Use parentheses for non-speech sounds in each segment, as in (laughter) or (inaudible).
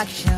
reflection.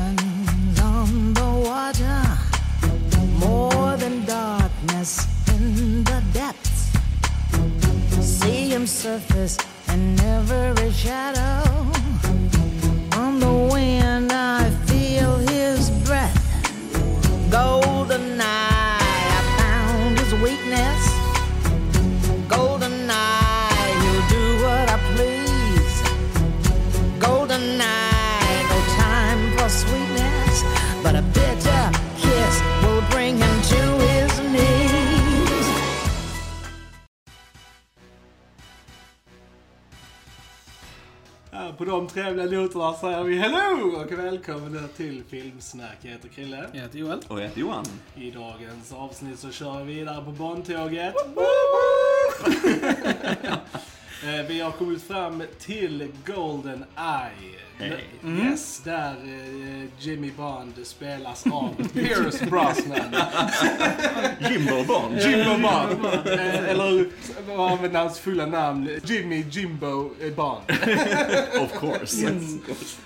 Ja, på de trevliga noterna säger vi hello och välkomna till Filmsnack. Jag heter Krille. Jag heter Joel. Och jag heter Johan. I dagens avsnitt så kör vi vidare på Bondtåget. (laughs) Eh, Vi har kommit fram till Golden Eye. Hej. Yes, där eh, Jimmy Bond spelas av (laughs) Pierce Brosnan. (laughs) Jimbo Bond. Jimbo Bond. Eh, Eller vad använder hans fulla namn? Jimmy Jimbo eh, Bond. (laughs) Of course.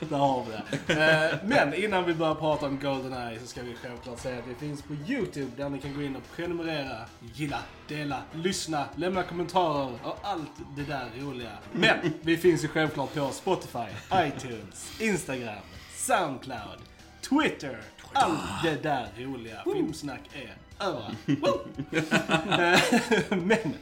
Där har vi det. Eh, Men innan vi börjar prata om Goldeneye så ska vi självklart säga att vi finns på YouTube där ni kan gå in och prenumerera, gilla, dela, lyssna, lämna kommentarer och allt det där roliga. Men vi finns ju självklart på Spotify, iTunes, Instagram, Soundcloud, Twitter. Allt det där roliga. Filmsnack är överallt. Woo! Eh, (laughs) Men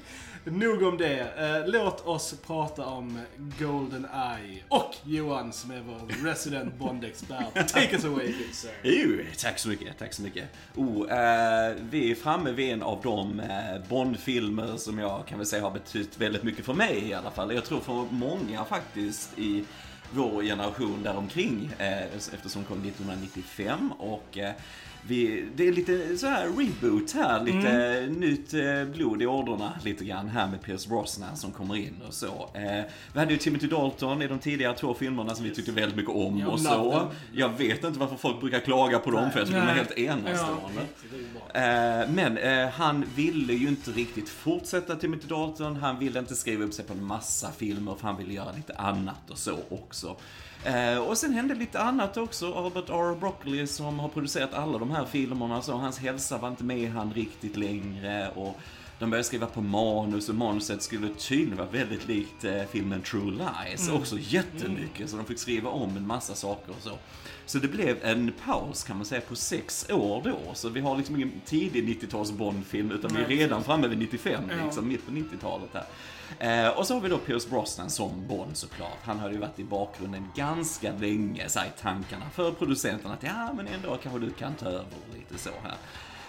Nog om det. Eh, Låt oss prata om Golden Eye och Johan som är vår resident Bond-expert. Take us away, good sir. Jo, tack så mycket, tack så mycket. Oh, eh, vi är framme vid en av de eh, Bond-filmer som jag kan väl säga har betytt väldigt mycket för mig i alla fall. Jag tror för många faktiskt i vår generation däromkring, eh, eftersom hon kom 1995 och eh, vi, det är lite så här reboot här, lite nytt eh, blod i ådrorna lite grann här med Pierce Brosnan som kommer in och så. Eh, vi hade ju Timothy Dalton i de tidigare två filmerna som vi tyckte väldigt mycket om Jag och så. them. Jag vet inte varför folk brukar klaga på dem för jag tycker de är Nej. helt enastående. Bra. Eh, Men eh, han ville ju inte riktigt fortsätta Timothy Dalton. Han ville inte skriva upp sig på en massa filmer för han ville göra lite annat och så också. Eh, och sen hände lite annat också. Albert R. Broccoli som har producerat alla de här filmerna, så hans hälsa var inte med han riktigt längre. Och de började skriva på manus och manuset skulle tydligen vara väldigt likt eh, filmen True Lies. Också jättemycket, så de fick skriva om en massa saker och så. Så det blev en paus kan man säga på sex år då. Så vi har liksom ingen tidig 90-tals Bond-film utan vi är Nej, redan framme vid 95, Ja. liksom mitt på 90-talet här. Eh, och så har vi då Pierce Brosnan som Bond såklart. Han hade ju varit i bakgrunden ganska länge, så i tankarna för producenterna att ja, men en dag kanske du kan ta över lite så här.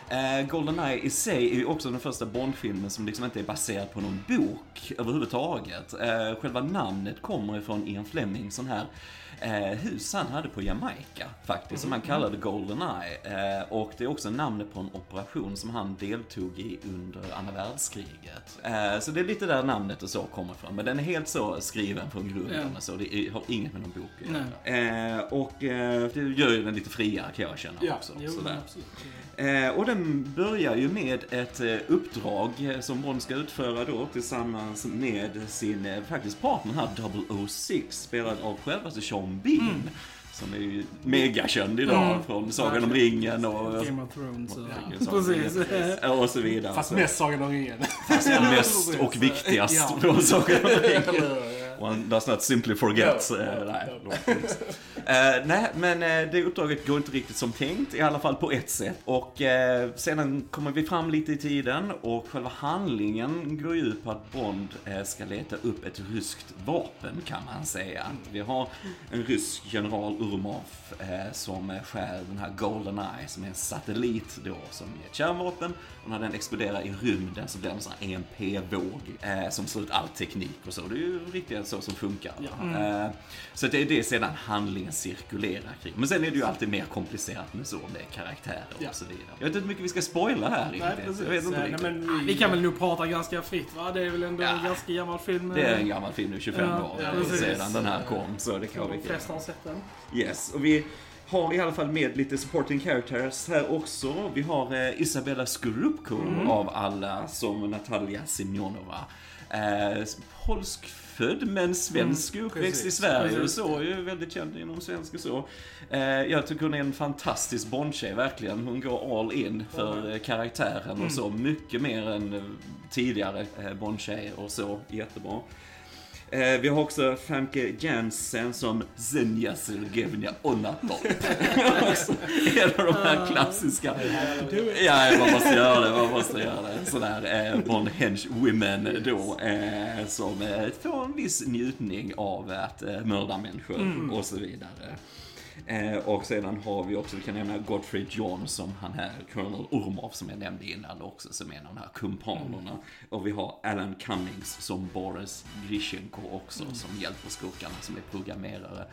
Eh, Goldeneye i sig är ju också den första Bond-filmen som liksom inte är baserad på någon bok överhuvudtaget. Eh, själva namnet kommer ifrån Ian Fleming, sån här eh, hus han hade på Jamaica faktiskt, som han kallade Goldeneye. Eh, och det är också namnet på en operation som han deltog i under andra världskriget. Eh, så det är lite där namnet och så kommer ifrån. Men den är helt så skriven från grunden Ja. och så. Det är, har inget med någon bok att göra. Eh, och eh, det gör ju den lite friare kan jag känna Ja, också. jo, sådär. Eh, och den börjar ju med ett uppdrag som Bond ska utföra då tillsammans med sin faktiskt partner här, 006, spelad av självaste Sean Bean. Som är ju megakänd idag Mm. från Sagan om ringen och, Game of Thrones. och- Ja, Precis. och så vidare. Fast mest Sagan om ringen. mest och viktigast Ja. från Sagan om (laughs) ringen. One does not simply forget. No, no, nej, no. Eh, nej, men eh, det uppdraget går inte riktigt som tänkt, i alla fall på ett sätt. Och eh, sedan kommer vi fram lite i tiden och själva handlingen går ut på att Bond eh, ska leta upp ett ryskt vapen, kan man säga. Vi har en rysk general Urmov som skär den här Goldeneye, som är en satellit då, som är ett kärnvapen. Och när den exploderar i rymden så blir det en sån här EMP-våg som slår ut all teknik och så. Det är ju riktigt så som funkar. Eh, så det är det sedan handlingen cirkulerar kring. Men sen är det ju alltid mer komplicerat med så, med karaktärer Ja. och så vidare. Jag vet inte hur mycket vi ska spoila här Nej, precis. Jag vet inte Nej, men Vi kan väl nog prata ganska fritt va? Det är väl ändå en Ja. ganska gammal film. Det är en gammal film nu, 25 Ja, år ja, sedan den här kom. Så det kan De vi flesta har sett den. Yes, och vi har i alla fall med lite supporting characters här också. Vi har eh, Isabella Skorupko av alla som Natalia Simonova. Eh, polsk född men svensk, uppväxt i precis. Sverige och Precis. så. Är ju väldigt känd inom svensk och så. Eh, jag tycker hon är en fantastisk Bond-tjej, verkligen. Hon går all in för eh, karaktären och så. Mycket mer än eh, tidigare eh, Bond-tjejer och så. Jättebra. Eh, vi har också Famke Jansen som Zenja Sergevna Onato. (laughs) Också en av de här klassiska. Ja, man måste göra det, man måste göra det. Sådär eh, Bond Hench Women då, eh, som eh, får en viss njutning av att eh, mörda människor och så vidare. Eh, och sedan har vi också, vi kan nämna Gottfried John som han här, Colonel Urmov som jag nämnde innan också, som är en av de här kumpanerna. Och vi har Alan Cummings som Boris Grishenko också, som hjälper skurkarna som är programmerare.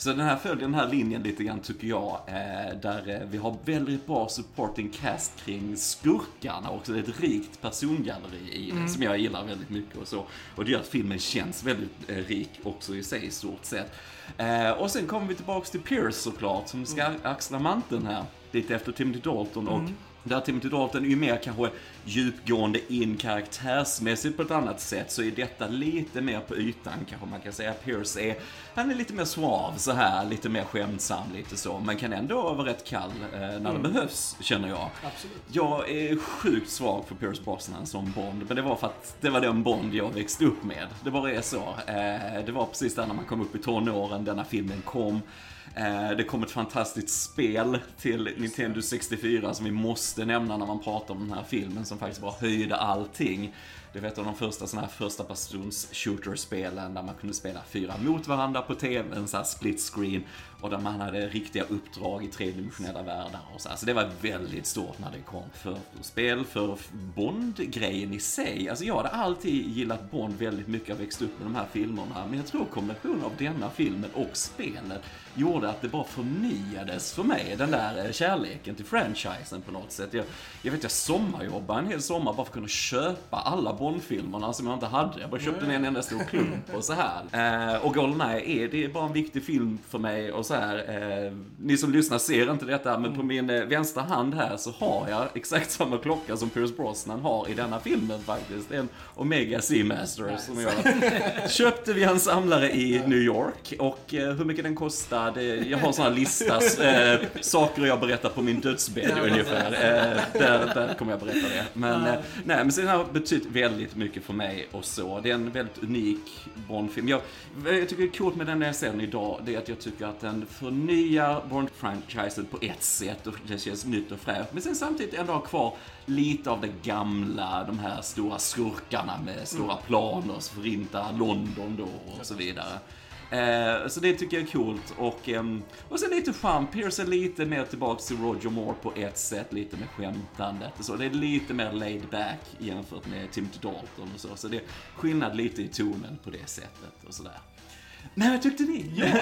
Så den här följer den här linjen lite grann tycker jag, eh, där eh, vi har väldigt bra supporting cast kring skurkarna också. Det är ett rikt persongalleri i det, som jag gillar väldigt mycket och så. Och det gör att filmen känns väldigt eh, rik också i sig i stort sett. Och sen kommer vi tillbaks till Pierce såklart, som ska axla manteln här, lite efter Timothy Dalton. Och där Timothy Dalton är ju mer kanske djupgående in karaktärsmässigt på ett annat sätt, så är detta lite mer på ytan kanske man kan säga. Pierce är, han är lite mer suav så här, lite mer skämtsam lite så, men kan ändå vara rätt kall eh, när det behövs, känner jag. Absolut. Jag är sjukt svag för Pierce Brosnan som Bond, men det var för att det var den Bond jag växte upp med. Det bara är så. Eh, det var precis där när man kom upp i tonåren, denna filmen kom. Eh, det kom ett fantastiskt spel till Nintendo 64 som vi måste nämna när man pratar om den här filmen som faktiskt bara höjde allting. Det var ett av de första sådana här första persons shooter-spelen där man kunde spela fyra mot varandra på TV, en sån här split screen och där man hade riktiga uppdrag i tredimensionella världar och så. här. Så det var väldigt stort när det kom för spel, för Bond-grejen i sig. Alltså jag hade alltid gillat Bond väldigt mycket, jag växte upp med de här filmerna, men jag tror kombinationen av denna filmen och spelet gjorde att det bara förnyades för mig, den där eh, kärleken till franchisen på något sätt. Jag, jag vet, jag sommarjobbade en hel sommar bara för att kunna köpa alla Bond-filmerna som jag inte hade. Jag bara köpte en enda stor klump och så här. (laughs) Eh, och Goldeneye är, det är bara en viktig film för mig och så här. Eh, ni som lyssnar ser inte detta, men på min eh, vänstra hand här så har jag (laughs) exakt samma klocka som Pierce Brosnan har i denna filmen faktiskt. En Omega Seamaster som jag (laughs) köpte via en samlare i New York. Och eh, hur mycket den kostar, det, jag har en sån här lista, eh, saker jag berättar på min dödsbädd ungefär. Eh, där, där kommer jag berätta det. Men, nej, men så den har betytt väldigt mycket för mig och så. Det är en väldigt unik Bond-film. Jag, jag tycker är coolt med den när jag ser den idag, det är att jag tycker att den förnyar Bond-franchisen på ett sätt och det känns nytt och fräscht. Men sen samtidigt ändå har kvar lite av det gamla, de här stora skurkarna med stora planer som förintar London då och så vidare. Eh, så det tycker jag är coolt. Och, eh, och sen lite charm. Pierce är lite mer tillbaks till Roger Moore på ett sätt, lite med skämtandet och så. Det är lite mer laid back jämfört med Tim Dalton och så. Så det är skillnad lite i tonen på det sättet och sådär. Men vad tyckte ni? (laughs)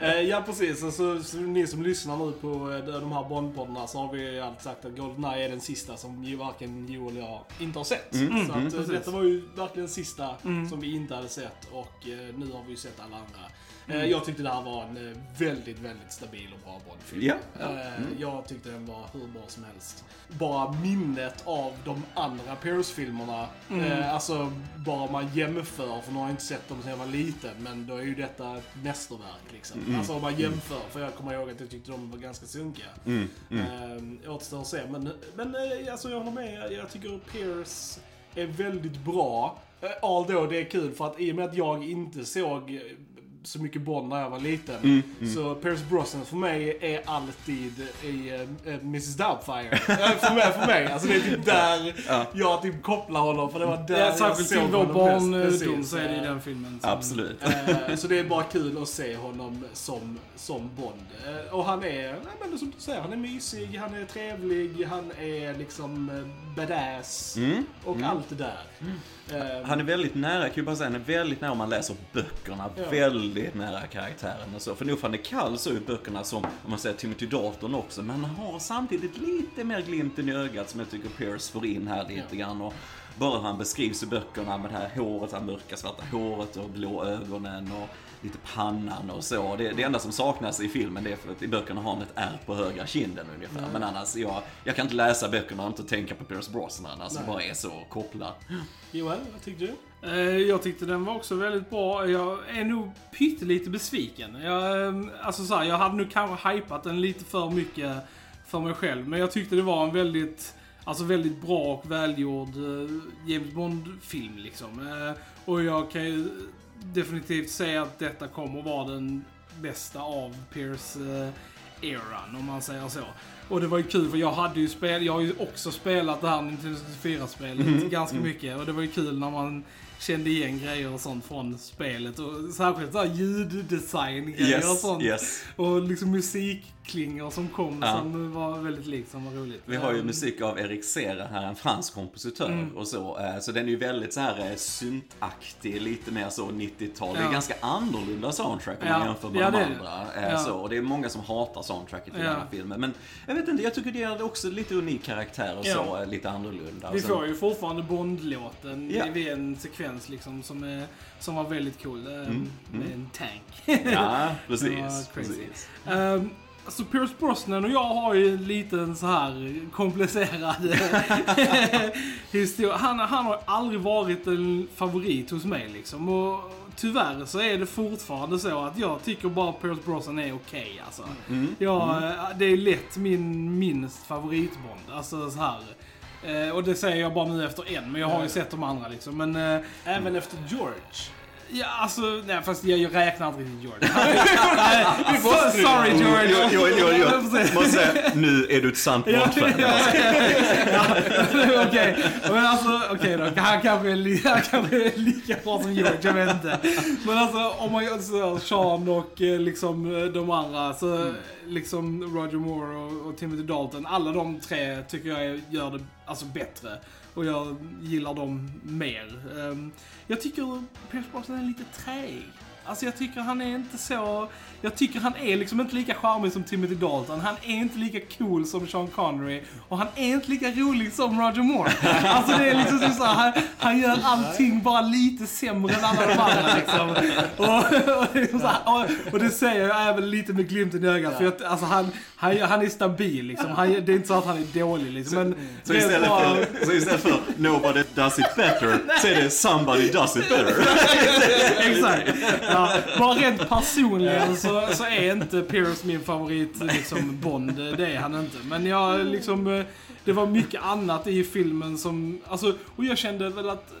Eh, ja precis, så, så, ni som lyssnar nu på eh, de här Bondpoddarna så har vi alltid sagt att Goldeneye är den sista som ju varken Joel och jag inte har sett. Mm, så att, eh, detta var ju verkligen den sista som vi inte hade sett och nu har vi ju sett alla andra. Eh, jag tyckte det här var en väldigt, väldigt stabil och bra Bondfilm. Ja, ja. Eh, Jag tyckte den var hur bra som helst. Bara minnet av de andra Pierce-filmerna, eh, alltså bara man jämför, för nu har jag inte sett dem sedan jag var liten, men då är ju detta ett mästerverk liksom. Alltså om man jämför, för jag kommer ihåg att jag tyckte de var ganska sunkiga. Mm, Eh, återstår att se, men, men eh, alltså jag håller med, jag tycker Pierce är väldigt bra. Eh, Although det är kul för att i och med att jag inte såg eh, så mycket Bond när jag var liten. Så Pierce Brosnan för mig är alltid i uh, Mrs Doubtfire. Eh, för, mig, för mig. Alltså det är typ där jag typ kopplar honom. För det var där Ja, jag särskilt till såg vår honom mest. barndom Precis. så är det i Eh, den filmen. som- Absolut. Eh, Så det är bara kul att se honom som, som Bond. Eh, Och han är, nej, men som du säger, han är mysig, han är trevlig, han är liksom eh, badass. Mm. Och allt det där. Eh, Han är väldigt nära, kan jag bara säga, han är väldigt nära om man läser böckerna. Ja. Väldigt nära karaktären och så. För nog fan det kall så är böckerna som, om man säger Timothy Dalton också, men han har samtidigt lite mer glimten i ögat som jag tycker Pierce får in här lite grann. Och bara hur han beskrivs i böckerna med det här håret, det här mörka svarta håret och blå ögonen och lite pannan och så. Det, det enda som saknas i filmen det är för att i böckerna har han ett ärr på högra kinden ungefär. Men annars, jag, jag kan inte läsa böckerna och inte tänka på Pierce Brosnan. Alltså bara är så kopplad. Joel, vad tyckte du? Eh, Jag tyckte den var också väldigt bra. Jag är nog pyttelite besviken. Jag, eh, alltså så här, jag hade nog kanske hypat den lite för mycket för mig själv. Men jag tyckte det var en väldigt, alltså väldigt bra och välgjord eh, James Bond-film liksom. Eh, Och jag kan ju definitivt säga att detta kommer att vara den bästa av Pierce eh, eran, om man säger så. Och det var ju kul för jag hade ju spel, jag har ju också spelat det här Nintendo 64-spelet ganska mycket. Och det var ju kul när man kände igen grejer och sånt från spelet. Och särskilt såhär ljuddesign-grejer och Yes, sånt. yes. Och liksom musikklingor som kom Ja. som var väldigt likt, som var roligt. Vi har ju musik av Erik Serra här, en fransk kompositör och så. eh, Så den är ju väldigt så här eh, syntaktig, lite mer så 90-tal. Det är Ja. ganska annorlunda soundtrack om man Ja. jämför med Ja, de andra. eh, Ja. Så, och det är många som hatar soundtracket i Ja. den här filmen. Men jag vet inte, jag tycker det är också lite unik karaktär och så, Ja. lite annorlunda. Vi sen- får ju fortfarande Bond-låten Ja. vid en sekvens liksom som, är, som var väldigt cool. ehm, Med en tank. Ja, (laughs) precis. precis. Um, alltså Pierce Brosnan och jag har ju en liten så här komplicerad (laughs) historia. Han, han har aldrig varit en favorit hos mig liksom. Och tyvärr så är det fortfarande så att jag tycker bara Pierce Brosnan är okej alltså. Mm. Jag, Det är lätt min minst favoritbond. Alltså så här. Eh, och det säger jag bara nu efter en, men jag har ju sett de andra liksom. Men, eh, Även efter George. Ja alltså, nej fast jag, jag räknar inte riktigt so- Sorry George. Jo, jo, jo, jo. Måste säga, nu är du ett sant Bond-fan. (laughs) Okej, men alltså okej då. Han kanske, är han kanske är lika bra som George, jag vet inte. Men alltså om man gör så, Sean och eh, liksom eh, de andra, så liksom Roger Moore och, och Timothy Dalton, alla de tre tycker jag gör det alltså bättre. Och jag gillar dem mer. Ehm, jag tycker Pierce Brosnan är lite träig. Alltså jag tycker han är inte så... Jag tycker han är liksom inte lika charmig som Timothy Dalton. Han är inte lika cool som Sean Connery. Och han är inte lika rolig som Roger Moore. Alltså det är liksom så här, han, han gör allting bara lite sämre än alla de andra (laughs) liksom. Och, och, liksom så här, och, och det säger jag även lite med glimten i ögat. För jag, alltså han, han, han är stabil liksom. Han, det är inte så att han är dålig liksom. Men Så rent istället, bara- för, så istället för nobody does it better, (laughs) så är det somebody does it better. (laughs) Exakt. Ja, bara rent personligen så, så är inte Pierce min favorit liksom Bond. Det är han inte. Men jag liksom... eh, Det var mycket annat i filmen som... Alltså, och jag kände väl att...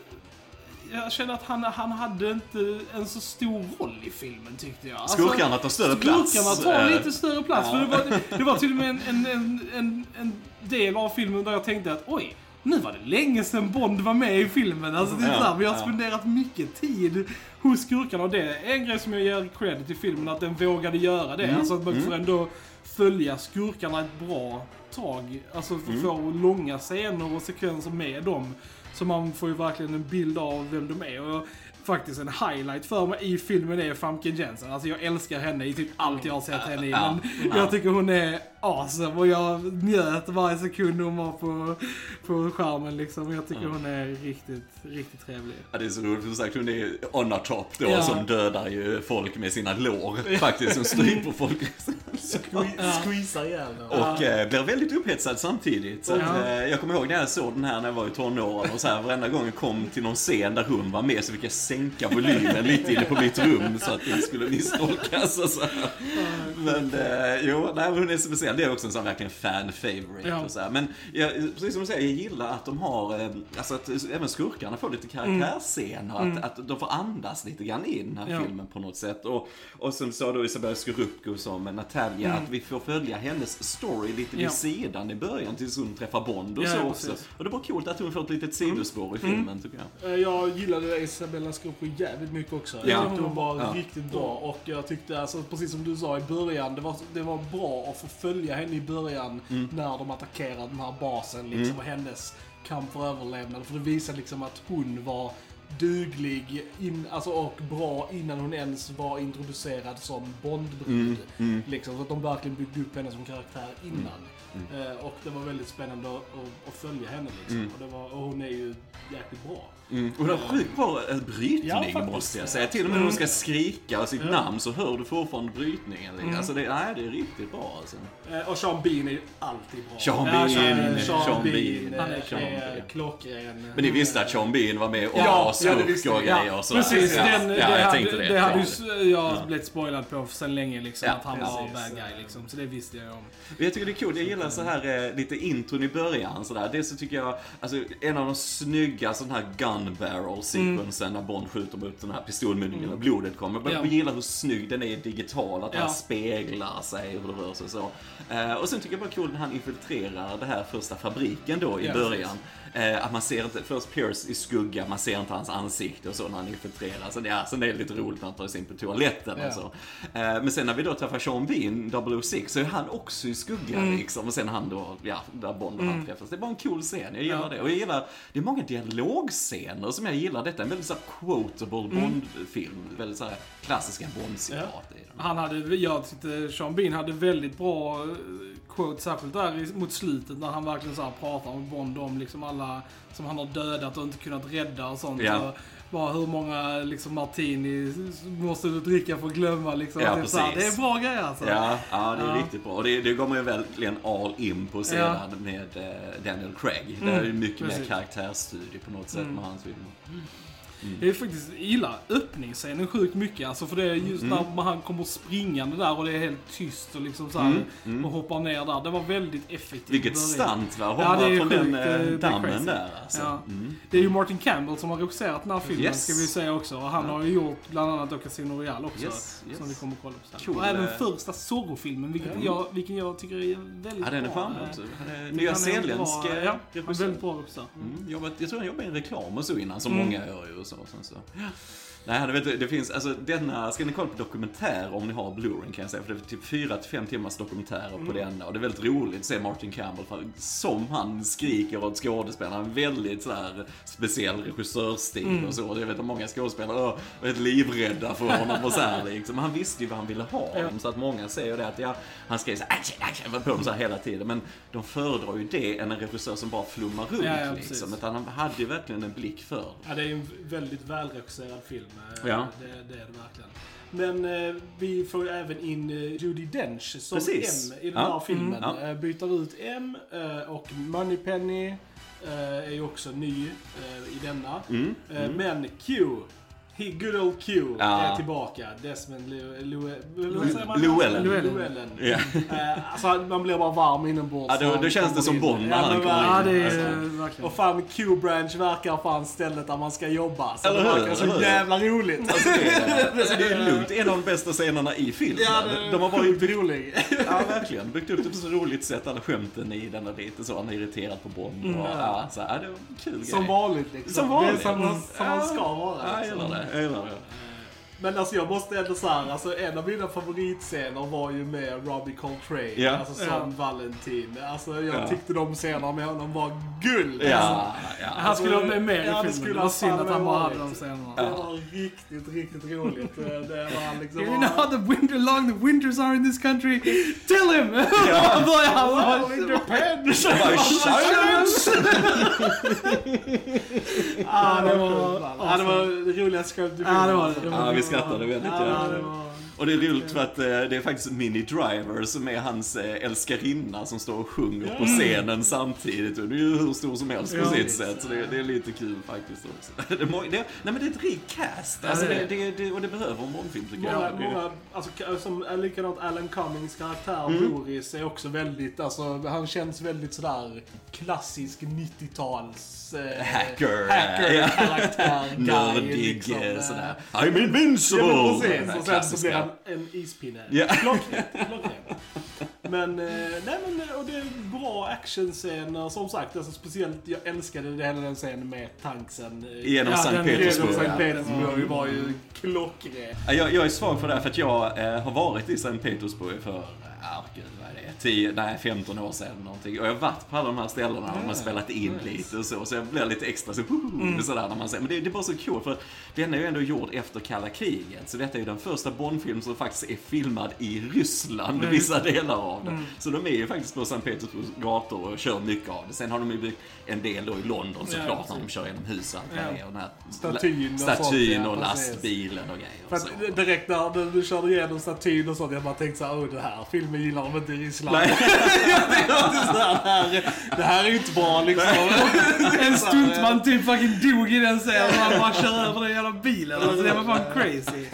Jag kände att han, han hade inte en så stor roll i filmen tyckte jag. Alltså, Skurkarna tar större plats. Skurkarna tar Eh, lite större plats. För det, var, det var till och med en, en, en, en del av filmen där jag tänkte att oj, nu var det länge sedan Bond var med i filmen. Alltså det är Ja, så här, vi har ja. spenderat mycket tid hos skurkarna och det är en grej som jag ger credit till filmen, att den vågade göra det. Alltså att man får ändå följa skurkarna ett bra tag. Alltså för få långa scener och sekvenser med dem. Så man får ju verkligen en bild av vem de är. Och faktiskt en highlight för mig i filmen är Famke Jensen. Alltså jag älskar henne i typ allt jag har sett henne i. Men jag tycker hon är awesome och jag njöt varje sekund hon var på, på skärmen liksom. Jag tycker hon är riktigt, riktigt trevlig. Ja, det är så roligt, för som sagt hon är on a top då, Ja. som dödar ju folk med sina lår. Faktiskt, som stryper folk. Squeezar ihjäl. Och eh, blir väldigt upphetsad samtidigt. Så att, Ja. eh, jag kommer ihåg när jag såg den här när jag var i tonåren och så här, varenda gång jag kom till någon scen där hon var med så fick jag sänka volymen lite inne på mitt rum så att det skulle misstolkas och så här. Men eh, jo, nej, hon är så Det är också en sån verkligen fan favorite Ja. och så här. Men jag, precis som du säger, jag gillar att de har, eh, alltså att även skurkarna får lite karaktärsscener. Att, att de får andas lite grann i den här Mm. Ja. filmen på något sätt. Och, och som sa då Isabella Scorupco som Natalia, att vi får följa hennes story lite vid Mm. Ja. sidan i början tills hon träffar Bond och så också. Mm. Och det var coolt att hon får ett litet sidospår i filmen tycker jag. Eh, Jag gillade Isabella Scorupco jävligt mycket också. Ja. Jag tyckte hon var riktigt bra och jag tyckte, alltså, precis som du sa i början, det var, det var bra att få följa henne i början Mm. när de attackerade den här basen liksom, och hennes kamp för överlevnad. För det visade liksom att hon var duglig in, alltså, och bra innan hon ens var introducerad som Bondbrud. Mm, Liksom, så att de verkligen byggde upp henne som karaktär innan. Eh, och det var väldigt spännande att, att, att följa henne liksom. Och, var, och hon är ju jäkligt bra. Mm. Och det har sjukt bra brytning Ja, måste jag säga. Till och med när hon ska skrika sitt namn så hör du fortfarande brytningen. Alltså det, nej, det är riktigt bra alltså. Eh, och Sean Bean är alltid bra. Sean Ja, Bean, Sean- Sean, Sean Bean, han är Sean är klockren. Men ni visste att Sean Bean var med och Ja, ja, det visste och grejer Ja, och sådär. precis. Ja, den, ja, det, jag hade, tänkte det. det hade ju Ja. jag blivit spoilad på sen länge liksom. Ja, att han var bad guy liksom. Så det visste jag om. Jag tycker det är kul, jag gillar så här eh, lite intron i början sådär. Dels så tycker jag, alltså en av de snygga sån här gun barrel sequensen när Bond skjuter mot den här pistolmynningen och blodet kommer. Jag Ja. gillar hur snygg den är digital, att Ja. han speglar sig hur det rör sig så. Eh, och sen tycker jag bara kul när han infiltrerar det här första fabriken då i Ja, början. Eh, att man ser inte, först Pierce i skugga, man ser inte hans ansikte och så när han infiltrerar. Det, är, sen är det lite roligt när han tar sig in på toaletten Ja. och så. Eh, men sen när vi då träffar Sean Bean, 006, så är han också i skugga Mm. liksom. Och sen han då, ja, där Bond och han träffas. Det är bara en cool scen, jag gillar Ja. det. Och jag gillar, det är många dialogscener som jag gillar. Detta är en väldigt så quotable Mm. Bond-film. Väldigt så här klassiska Bond-citat i den. Han hade, jag tyckte Sean Bean hade väldigt bra eh, quote, särskilt där mot slutet när han verkligen så här pratar med Bond om liksom alla som han har dödat och inte kunnat rädda och sånt. Ja. Och bara hur många liksom martini måste du dricka för att glömma liksom. Ja, typ. Det är bra grejer alltså. Ja, ja, det är Ja. riktigt bra. Och det, det går man ju verkligen all in på sedan Ja. Mm. med eh, Daniel Craig. det är mycket mer precis. karaktärsstudie på något sätt med hans filmer. Jag faktiskt gillar öppningsscenen sjukt mycket. Alltså för det är just Mm. när han kommer springande där och det är helt tyst och liksom så här, och hoppar ner där. Det var väldigt effektivt. Mm, Vilket stunt va? Ja, Hoppa det är från sjukt, den eh, eh, det är dammen där alltså. Ja. Mm. Det är ju Martin Campbell som har regisserat den här filmen, Yes. ska vi säga också. Och han har ju gjort bland annat då Casino Royale också. Yes, yes. Som vi kommer att kolla på sen. Cool, Och även eh. första Zorro-filmen, vilket jag, vilken jag tycker är väldigt Ja, den är bra. är Nyzeeländsk bra, eh, Ja, han är regissör. väldigt bra också. Mm, jag tror han jobbade i reklam och så innan, som Mm. många gör ju och. Sen så. Nej, det, vet, det finns, alltså denna, ska ni kolla på dokumentär om ni har Blu-ray kan jag säga, för det är typ 4-5 timmars dokumentärer Mm. på denna. Och det är väldigt roligt att se Martin Campbell, för som han skriker åt skådespelarna. En väldigt så här speciell regissörstil Mm. och så. Jag vet att många skådespelare helt livrädda för honom och så här liksom. Han visste ju vad han ville ha. Ja. Så att många säger det att ja, han skrev så här, på dem så här hela tiden. Men de föredrar ju det än en regissör som bara flummar runt Ja, ja, liksom. Utan han hade ju verkligen en blick för Ja, det är en väldigt välregisserad film. Eh, Ja. Det, det är det verkligen. Men eh, vi får ju även in eh, Judi Dench som Precis. M i den Ja. här filmen. Mm. Ja. Eh, byter ut M eh, och Moneypenny eh, är ju också ny eh, i denna. Mm. Eh, Men Q, good old Q, Ja. är tillbaka. Desmond? Llewellyn. Llewellyn. Eh, alltså, man blir bara varm inombords. Ja, då- då känns det som. Bond när han kommer in. Ja, det är Alltså, och fan, Q-branch verkar fan stället där man ska jobba. Så Eller det hur, verkar så eller hur? jävla roligt. Alltså det, är, alltså det är lugnt. En av de bästa scenerna i filmen. Ja, det de har bara sjukt byggt, rolig. ja, verkligen, byggt upp det på så roligt sätt, alla skämten i den och lite så. Han är irriterad på Bond. Och, ja, så, ja, det var en kul Som grej. vanligt liksom. Som vanligt. Det är som, man- som man ska vara. Ja, jag liksom. gillar det. Jag gillar det. Men alltså jag måste ändå säga, alltså en av mina favoritscener var ju med Robbie Coltrane. Ja. Alltså som Ja. Valentin. Alltså jag Ja. tyckte de scenerna med honom var guld. Alltså, Ja, ja. Han skulle ha med mer Ja, i det filmen. skulle Det var han synd att han ha bara hade de scenerna. Det var riktigt, riktigt roligt. Det var (laughs) liksom... You know how the winter long the winters are in this country? Tell him! Ja. (laughs) börjar han bara... Ah, det var, ah, det var det roligaste skämtet i filmen, skrattade väldigt. Var... Och det är roligt för att eh, det är faktiskt Minnie Driver som är hans eh, älskarinna som står och sjunger på scenen samtidigt. Och det är ju hur stor som helst på Ja. sitt sätt. Så det, det är lite kul faktiskt också. (laughs) Det det, nej men det är ett rikt cast. Alltså, det och det behöver en Bondfilm tycker Många, jag. Många, alltså som likadant Alan Cummings karaktär, Mm. Boris, är också väldigt, alltså han känns väldigt sådär klassisk 90-tals... Eh, Hacker, hacker ja. karaktär, guy, (laughs) Nördig liksom, sådär. I'm invincible! Ja, men Den precis. Och sen så blir han en ispinne. Ja. Klockrent, (laughs) klockrent. Men, eh, nej men, och det är bra actionscener, som sagt. Alltså, speciellt, jag älskade det hela den scenen med tanksen. eh, Genom Ja, Sankt är- Genom Petersburg. Sankt ja. Petersburg var ju klockren. Ja, Jag, jag är svag för det här för att jag eh, har varit i Sankt Petersburg för, ja gud vad är det, 10, nej 15 år sedan någonting. Och jag har varit på alla de här ställena och har spelat in lite och så. Så jag blir lite extra så, mm. sådär när man ser. Men det, det är bara så kul för den är ju ändå gjord efter kalla kriget. Så detta är ju den första Bondfilm som faktiskt är filmad i Ryssland, vissa delar av den. Så de är ju faktiskt på Sankt Petersburgs gator och kör mycket av det. Sen har de ju byggt en del då i London såklart Ja, när de kör genom hus och allt vad det är. Och den här Statyn och statyn och precis. lastbilen och grejer. För Och att direkt när du- du körde igenom statyn och sånt, jag bara tänkte såhär, oh det här filmen gillar de inte i Ryssland. Nej. det, (laughs) här, det här är ju inte bra liksom. (laughs) En stuntman typ fucking dog i den scenen och han bara kör över den jävla bilen. Alltså det var fan crazy.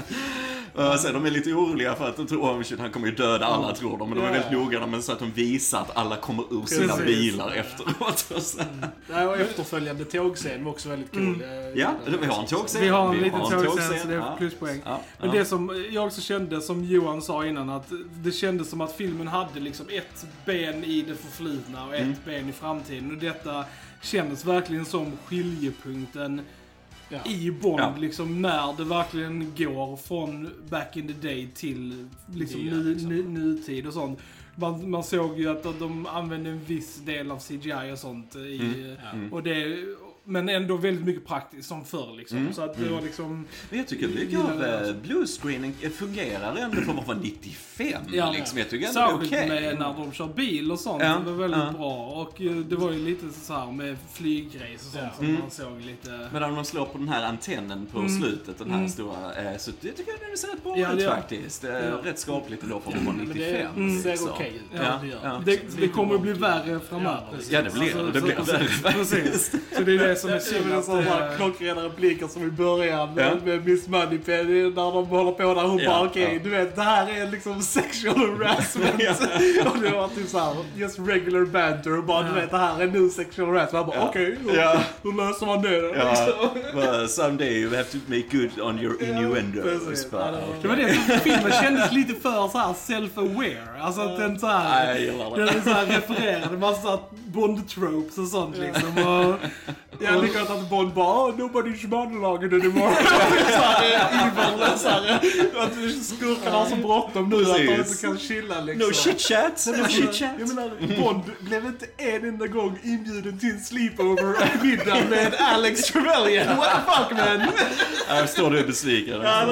Uh, sen de är lite oroliga för att de tror, oh shit, han kommer ju döda alla tror de. Men de är Ja. väldigt noga med så att de visar att alla kommer ur sina Precis. bilar efteråt. Och (laughs) så. Nej, och efterföljande tågscen var också väldigt cool. Eh, Ja, vi har en tågscen. Vi har en liten har tågscen så det är pluspoäng. Ja, Men det som jag också kände, som Johan sa innan, att det kändes som att filmen hade liksom ett ben i det förflutna och ett Mm. ben i framtiden. Och detta kändes verkligen som skiljepunkten Ja. i Bond, Ja. liksom när det verkligen går från back in the day till liksom, Nya, nu, liksom. nu, nutid och sånt. Man, man såg ju att de använde en viss del av CGI och sånt i, Mm. och det, men ändå väldigt mycket praktiskt som förr liksom. Mm. Så att det var liksom... Men jag tycker mycket av eh, också. bluescreening fungerar ändå för att vara 95. Ja. liksom. Jag tycker ändå det är okej. med när de kör bil och sånt. Ja, Det var väldigt ja. bra. Och eh, det var ju lite så här med flyggrejs och sånt Ja. som Mm. man såg lite... Men när de slår på den här antennen på Mm. slutet, den här Mm. stora, eh, så det tycker jag det ser rätt bra Ja, ut faktiskt. Rätt skapligt ändå för att vara Men 95. det ser liksom. okej ut. Ja, det gör. Det, det kommer att bli värre framöver. Ja, det blir det. Det blir så, värre precis. Så det är det som är synd. menar att så bara det- klockrena repliker som i början Ja. med Miss Moneypenny när de håller på där. Hon Ja, bara okej, ja. du vet det här är liksom sexual harassment. (laughs) (laughs) och det var typ såhär, just regular banter och bara du vet det här är nu sexual harassment. Jag bara okej, hur, Ja. hur löser man det då? (laughs) Well, someday you have to make good on your innuendos. precis. Bara, Ja, det var- Det det som filmen kändes lite för så här self-aware. Alltså att den så Nej, här... jag gillar det. Den så här refererade massa Bond-tropes och sånt liksom. Och, Jag likadant att Bond bara oh, nobody's monologing anymore. (laughs) evil, såhär. (laughs) Att skurkarna har så bråttom nu att de inte kan chilla liksom. No shit chat, no shit chat. Jag menar, Bond blev inte en enda gång inbjuden till en sleepover-middag med Alex Trevelyan. What the fuck man? Jag förstår du är besviken. Ja.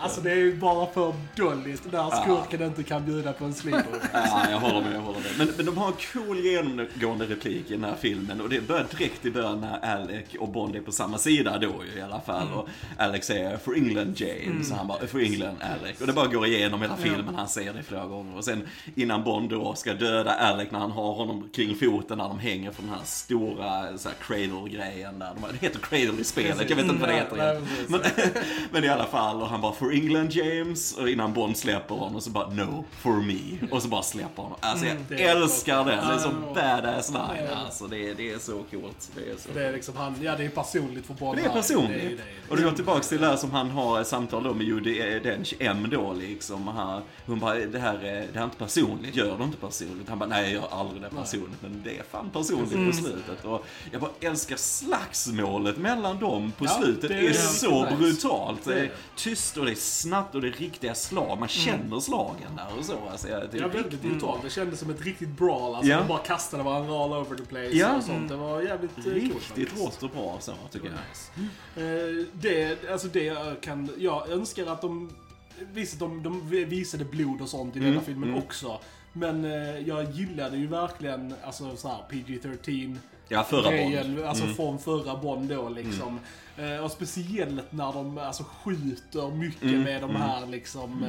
Alltså det är ju bara för dåligt när skurken inte kan bjuda på en sleepover. Ja, jag håller med, jag håller med. Men, men de har en cool genomgående replik i den här filmen och det börjar direkt i början när Alec och Bond är på samma sida då ju i alla fall. Och Alex säger “For England James” och han bara “For England Alec” och det bara går igenom hela filmen, han säger det flera gånger. Och sen innan Bond då ska döda Alec när han har honom kring foten när de hänger från den här stora så här, cradle-grejen där. De, det heter cradle i spelet, jag vet inte vad det heter precis. Men, (laughs) men i alla fall, och han bara “For England James” och innan Bond släpper honom så bara “No, for me” och så bara släpper honom. Alltså jag är älskar den, det är så badass line alltså. Det är, det är så coolt. Det är så Det är liksom han, ja det är personligt för Bond. det är personligt. Det är det. Och det går tillbaks till det här som han har samtal då med Judi Dench M då liksom. Han, hon bara, det här, är- det här är inte personligt, gör det inte personligt? Han bara, nej jag gör aldrig det personligt. Men det är fan personligt Mm. på slutet. Och jag bara älskar slagsmålet mellan dem på Ja, slutet. det Det är är, så nice. brutalt. Det är är tyst och det är snabbt och det är riktiga slag. Man känner slagen där och så. Alltså, jag, det är Ja, väldigt brutalt. Det kändes som ett riktigt brawl. Alltså, Ja. De bara kastade varandra all over the place Ja. och sånt. Det var jävligt eh, coolt. Riktigt. Hårt och bra så tycker jag. Eh, det, alltså det jag kan, jag önskar att de, visst de, de visade blod och sånt i denna Mm, filmen mm. också. Men eh, jag gillade ju verkligen, alltså så här PG-13 Ja, förra Bond. grejen, alltså Mm. från förra Bond då liksom. Eh, och speciellt när de alltså skjuter mycket Mm, med de mm. här liksom,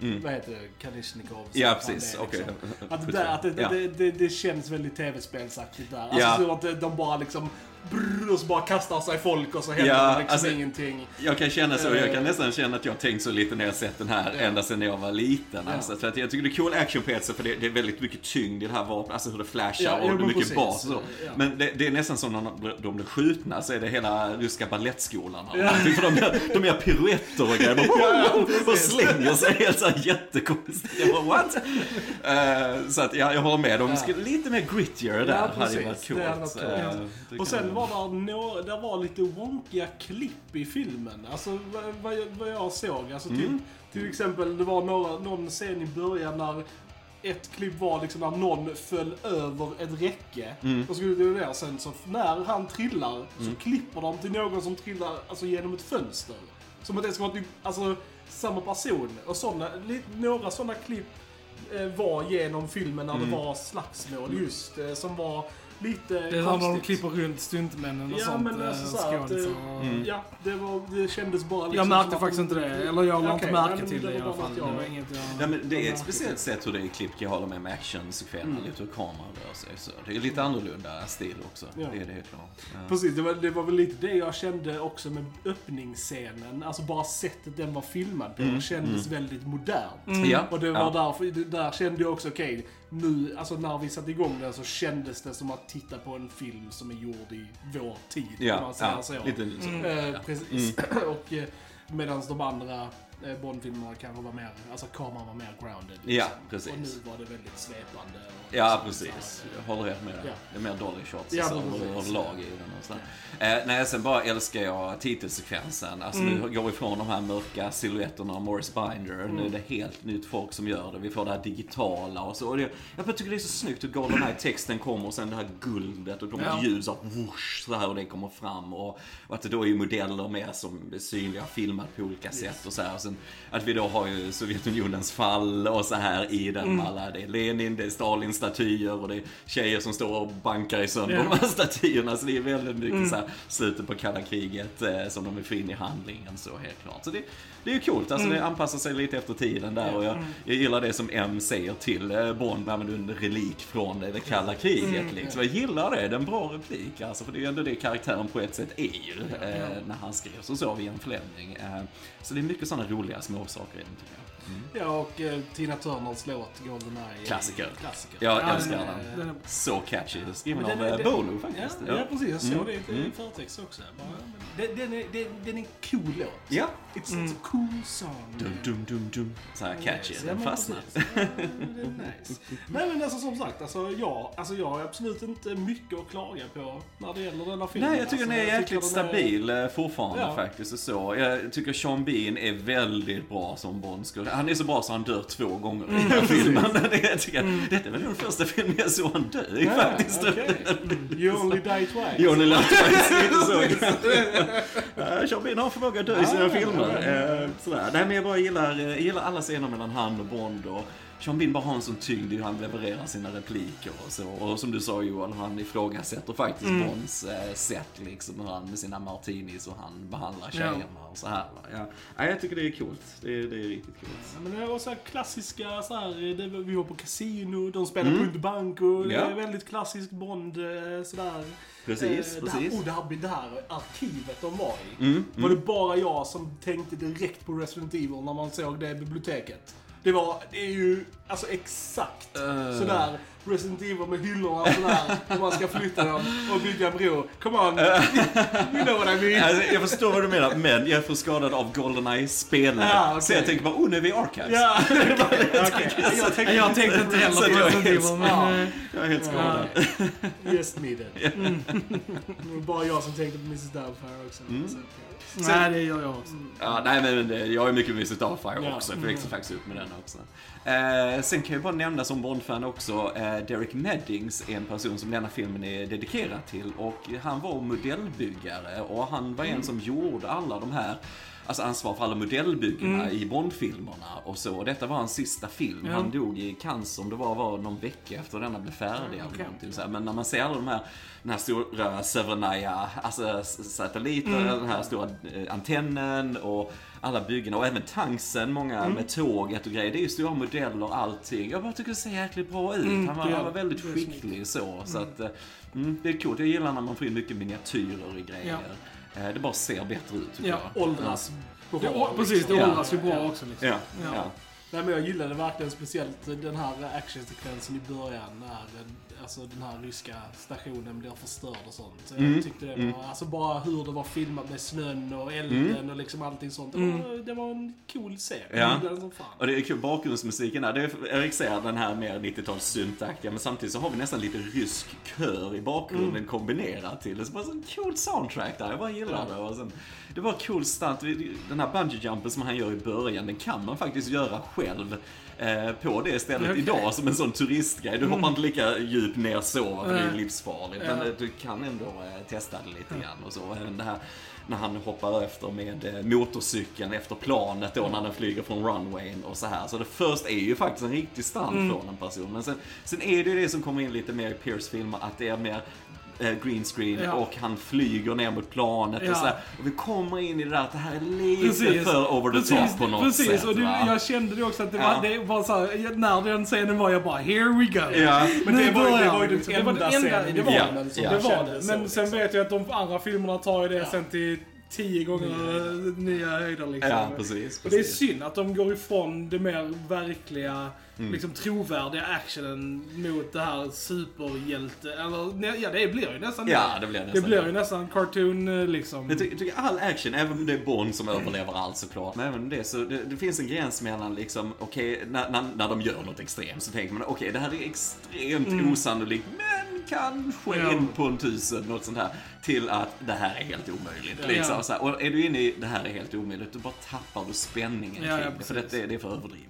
Mm. vad heter det, Kalishnikov? Ja, precis. är, liksom. Att, (laughs) det, där, att det, Ja. det, det, det känns väldigt tv-spelsaktigt där. Alltså Ja. så att de bara liksom brrr, och så bara kastar sig folk och så händer Ja, liksom alltså- ingenting. Jag kan känna så, jag kan Eh. nästan känna att jag har tänkt så lite när jag sett den här Ja. ända sedan jag var liten. Ja. Alltså, för att jag tycker det är cool action sätt, för det, det är väldigt mycket tyngd i det här vapnet, alltså hur det flashar Ja, och det är mycket precis. bas och så. Ja. Men det, det är nästan som när de, blir skjutna så är det hela ryska balettskolan. här. Ja. För de, gör, de gör piruetter och grejer, (laughs) och precis. slänger sig helt så här jättekonstigt. Jag bara, what? Eh, så att ja, jag håller med, de skulle lite mer grittier där, Ja, hade precis. varit Det hade coolt. varit coolt. Och kan- sen var där, nå, där var lite wonkiga klipp i filmen. Alltså vad, vad, jag- såg. Alltså, Mm. Till exempel, det var några, någon scen i början när ett klipp var liksom när någon föll över ett räcke Mm. och skulle gå ner. Sen så när han trillar så klipper de till någon som trillar alltså, genom ett fönster. Som att det ska vara typ, alltså, samma person. Och såna, några sådana klipp eh, var genom filmen när Mm. det var slagsmål just. Eh, som var lite Det är som när de konstigt. klipper runt stuntmännen och Ja, sånt. men eh, alltså så att, skådisar eh, och- Mm. Ja, det, var, det kändes bara liksom Jag märkte faktiskt inte det. Eller jag la inte Okej, märke till det i alla fall. något Det var jag- inget jag... Men det är ett speciellt sätt hur det är klippt, jag håller med med actionsekvenserna, lite hur kameran rör sig. Så det är lite annorlunda stil också, Ja. det är det helt klart. Ja. Precis, det var, det var väl lite det jag kände också med öppningsscenen. Alltså bara sättet den var filmad på kändes väldigt modernt. Ja, Och det var ja. därför, det- där kände jag också, okej, nu, alltså när vi satte igång den så kändes det som att titta på en film som är gjord i vår tid. Ja, man säger ja, så. lite så. Eh, precis. (clears throat) och eh, medan de andra eh, Bond-filmerna kanske var mer, alltså kameran var mer grounded. liksom. Ja, precis. Och nu var det väldigt svepande. Och Ja, precis. Jag håller helt med. Ja. Det är mer dolly shots Ja, så, men precis. överlag i den. Och sådär. eh, nej, sen bara älskar jag titelsekvensen. Alltså Mm. nu går vi ifrån de här mörka silhuetterna av Morris Binder. Nu Mm. är det helt nytt folk som gör det. Vi får det här digitala och så. Och det, jag bara tycker det är så snyggt hur Goldeneye-texten kommer och sen det här guldet och kommer Ja. ett ljus whoosh så här och det kommer fram. Och, och att det då är modeller med som är synliga, filmat på olika sätt och så här. Och sen att vi då har ju Sovjetunionens fall och så här i den med alla, det är Lenin, det är Stalin-statyer och det är tjejer som står och bankar i sönder Ja. de här statyerna. Så det är väldigt mycket så här slutet på kalla kriget eh, som de vill få in i handlingen så helt klart. Så det, det är ju coolt, alltså det anpassar sig lite efter tiden där och jag, jag gillar det som M säger till eh, Bond, men du är en relik från det kalla kriget liksom. Jag gillar det, det är en bra replik alltså, för det är ju ändå det karaktären på ett sätt är ju eh, när han skrevs och så vid en Fleming. Eh, så det är mycket sådana roliga roliga småsaker i den tycker jag. Ja, och eh, Tina Turners låt Goldeneye. Klassiker. Klassiker. Jag Ja, älskar den- den. den är- Så catchy, skriven av eh, den- Bolo Ja, faktiskt. ja, precis. Jag såg Mm. det i Mm. förtext också. Bara, men den, den, är, den, den är en cool låt. Ja. It's, it's a cool song. Dum, dum, dum, dum. Så här catchy, Ja, den men fastnar. precis. Ja, det är nice. Nej men alltså som sagt, alltså, jag, alltså, jag har absolut inte mycket att klaga på när det gäller denna filmen. Nej, jag tycker alltså, den är jag jäkligt den är- stabil eh, fortfarande Ja. faktiskt. Och så. Jag tycker Sean Bean är väldigt bra som Bond. Han är så bra så han dör två gånger i den här filmen. (laughs) Det, jag tycker, Detta är väl den första filmen jag såg han dö i faktiskt. okej. (laughs) You only die twice. Johnny Lundqvist, lite så. Sean Bean har förmåga att dö i sina filmer. Eh, Sådär. Nej, men jag bara gillar, eh, jag gillar alla scener mellan han och Bond. Och Sean Bean bara har en sån tyngd i hur han levererar sina repliker och så. Och som du sa Johan, han ifrågasätter faktiskt Bonds eh, sätt liksom. Hur han med sina martinis och han behandlar tjejerna och så här. Ja. Ja, jag tycker det är coolt. Det är, det är riktigt coolt. Ja, men det var så klassiska, så här, det, vi var på kasino, de spelade mm. Punkt det Ja. är väldigt klassisk Bond, eh, sådär. Precis, Eh, precis. Det här, oh, det, här, det här arkivet de var i. Mm, Var det bara jag som tänkte direkt på Resident Evil när man såg det biblioteket? Det var, det är ju, alltså exakt Eh. sådär Resident Evil med hyllorna och sådär. Hur man ska flytta dem och bygga en bro. Come on, (laughs) you know what I mean. Alltså, jag förstår vad du menar, men jag är för skadad av Goldeneye-spelet. Ja, okej. Så jag tänker bara, oh nu är vi i Archives. Ja, (laughs) okej. Jag tänkte, Jag tänkte inte heller på jag är Resident helt Evil, men... eh, Jag är helt skadad. Yes needed. (laughs) Det var bara jag som tänkte på Mrs Doubtfire också. Mm. Så, Nej, det gör jag också. Ja, nej men det, jag är mycket Mrs. Doubtfire Ja. också. Jag växte faktiskt upp med den också. Eh, sen kan jag bara nämna som Bond-fan också, eh, Derek Meddings är en person som denna filmen är dedikerad till. Och han var modellbyggare och han var en som gjorde alla de här Alltså ansvar för alla modellbyggena i Bond-filmerna och så. Och detta var hans sista film. Ja. Han dog i cancer, om det var, var någon vecka efter denna blev färdig. eller okej. någonting så här. Men när man ser alla de här, den här stora Severnaya, alltså satelliter, den här stora eh, antennen och alla byggena och även tanksen, många med tåget och grejer. Det är ju stora modeller och allting. Jag bara tycker det ser jäkligt bra ut. han, var, han var väldigt skicklig så. så att, eh, mm, det är coolt. Jag gillar när man får in mycket miniatyrer i grejer. Eh, Det bara ser bättre ut tycker Ja, jag. åldras bra. Det, å- precis, det Ja. åldras ju bra också liksom. Ja, Ja. ja. Nej, men jag gillade verkligen speciellt den här actionsekvensen i början när eh, alltså, den här ryska stationen blir förstörd och sånt. Så Jag Mm. tyckte det var, alltså bara hur det var filmat med snön och elden och liksom allting sånt. Det, var, det var en cool scen. Jag Ja. Och det är kul, bakgrundsmusiken där, det är, Erik säger den här mer 90-tals syntaktiga, men samtidigt så har vi nästan lite rysk kör i bakgrunden kombinerat till det. Så bara så en cool soundtrack där, jag bara gillar det. Och sen, det var cool stunt, den här bungee jumpen som han gör i början, den kan man faktiskt göra själv eh, på det stället Okej. idag som en sån turistgrej. Du hoppar inte lika djupt ner så, för det är livsfarligt. Men eh, du kan ändå eh, testa det lite grann och så. Även det här när han hoppar efter med eh, motorcykeln efter planet då när den flyger från runwayn och så här. Så det först är ju faktiskt en riktig stand Mm. från en person. Men sen, sen är det ju det som kommer in lite mer i Pierce filmer, att det är mer eh, green screen Ja. och han flyger ner mot planet Ja. och sådär. Och vi kommer in i det där att det här är lite Precis. för over the Precis, top på något precis. sätt. och det, jag kände det också att det Ja. var, det var så här, när den scenen var jag bara here we go. Ja. Men det var, ju- det var ju den liksom. Det var enda den scenen det var Ja. Det var det. Men sen liksom. vet jag att de andra filmerna tar ju det Ja. sen till tio gånger nya höjder liksom. Ja, precis. Och det är precis. synd att de går ifrån det mer verkliga, Mm. liksom trovärdiga actionen mot det här superhjälte, eller ja det blir ju nästan Ja, det blir nästan Det blir ju nästan cartoon liksom. Jag ty- tycker all action, även om det är Bond som överlever allt såklart, men även det så det, det finns en gräns mellan liksom, okej, när, när, när de gör något extremt så tänker man okej, det här är extremt osannolikt, men kanske Mm. Ja. en på en tusen, något sånt här, till att det här är helt omöjligt. Ja. Liksom, Ja. Och är du inne i det här är helt omöjligt, då bara tappar du spänningen Ja, ja, kring det, för det, det, är för överdrivet.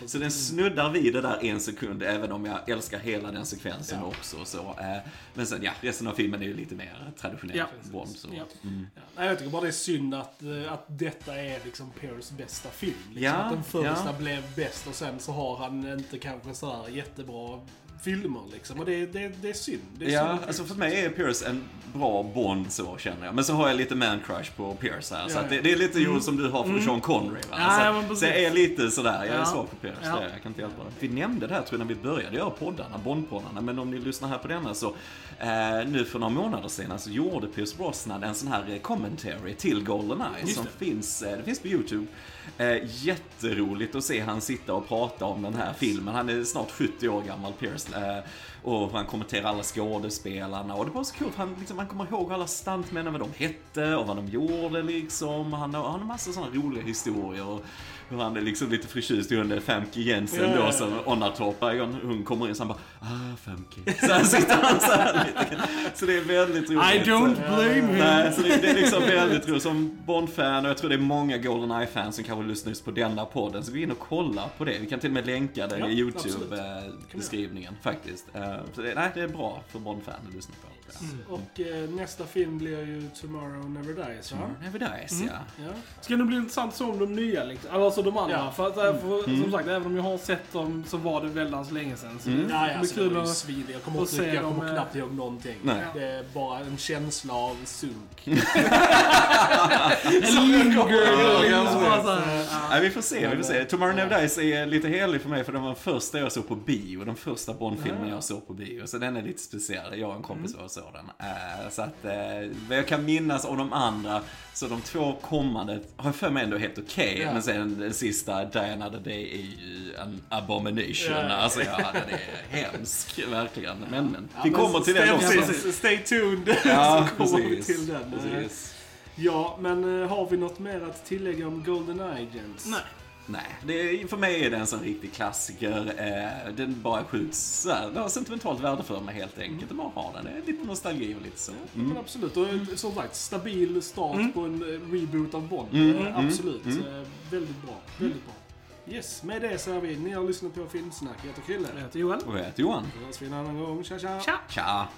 precis. Så den snuddar vid det där en sekund, även om jag älskar hela den sekvensen Ja. också. Så, eh, men sen, ja, resten av filmen är ju lite mer traditionell Ja. Bond. Så. Ja. Ja. Nej, jag tycker bara det är synd att, eh, att detta är liksom Pierce bästa film. Liksom. Ja, att den första ja. blev bäst och sen så har han inte kanske sådär jättebra filmer liksom. Och det, det, det är synd. Det är synd Ja, att alltså för mig är Pierce en bra Bond så känner jag. Men så har jag lite man-crush på Pierce här. Så Ja, att det, det är lite mm. som du har för Sean Connery va? Ja, så, så jag är lite sådär, jag är Ja. svag för Pierce. Ja. Det jag kan inte hjälpa det. Vi nämnde det här tror jag när vi började göra poddarna, Bond-poddarna. Men om ni lyssnar här på denna så, eh, nu för några månader sedan så gjorde Pierce Brosnan en sån här eh, commentary till Goldeneye. Som finns, eh, det finns på YouTube. Eh, jätteroligt att se han sitta och prata om den här filmen. Han är snart 70 år gammal, Pierce. uh, och han kommenterar alla skådespelarna. Och det var så kul, för han, liksom, han kommer ihåg alla stuntmännen, vad de hette och vad de gjorde liksom. Han har, han har massa sådana roliga historier. Och hur han är liksom lite förtjust i hon Famke Jensen ja, då som Onnartorp. Varje gång hon kommer in så han bara ah, Famke. Så här sitter han så här lite. Så det är väldigt roligt. I don't blame him. Nej, så det, det är liksom väldigt roligt. Som Bond-fan, och jag tror det är många Goldeneye-fans som kanske lyssnar just på denna podden, så gå in och kolla på det. Vi kan till och med länka det Ja, i. YouTube-beskrivningen faktiskt. Eh, så det, nej, det är bra för Bond-fan att lyssna på. Ja. Och eh, nästa film blir ju Tomorrow Never Dies va? Never Dies, Mm. ja. Ja. Ska det bli intressant att se om de nya liksom. Alltså de andra. Ja. För att, äh, för, som sagt, även om jag har sett dem så var det väldigt länge sedan. Så det Ja, ja, blir alltså, det kul var ju att... svid. Jag kommer, att inte, se jag dem, kommer eh, knappt ihåg någonting. Nej. Det är bara en känsla av sunk. (laughs) (laughs) En linger, vi får se, vi får se. Tomorrow Never Dies är lite helig för mig för den var den första jag såg på bio. Den första Bond-filmen jag såg på bio. Så den är lite speciell. Jag och en kompis var den. Eh, så att, eh, vad jag kan minnas av de andra, så de två kommande har jag för mig ändå helt okej. Ja. Men sen den sista, Die Another Day, är ju en abomination. Ja, ja. Alltså ja, den är hemsk, verkligen. Men, men. Ja, vi men kommer till stay, den också. precis, Stay tuned Ja, (laughs) så kommer vi precis. till den. precis. Ja, men eh, har vi något mer att tillägga om Golden Agents? Nej. Nej, det för mig är det en sån riktig klassiker. Eh, den bara skjuts så här. Den har sentimentalt värde för mig helt enkelt. att bara ha den. Det är lite nostalgi och lite så. Ja, men absolut. Och som sagt, stabil start Mm. på en eh, reboot av Bond. Mm, Eh, mm, absolut. mm. Eh, Väldigt bra. Väldigt bra. Yes, med det så är vi. Ni har lyssnat på Filmsnack. Jag heter Chrille. Jag heter Johan. Och jag heter Johan. Då hörs vi en annan gång. Tja, tja! Tja! Tja!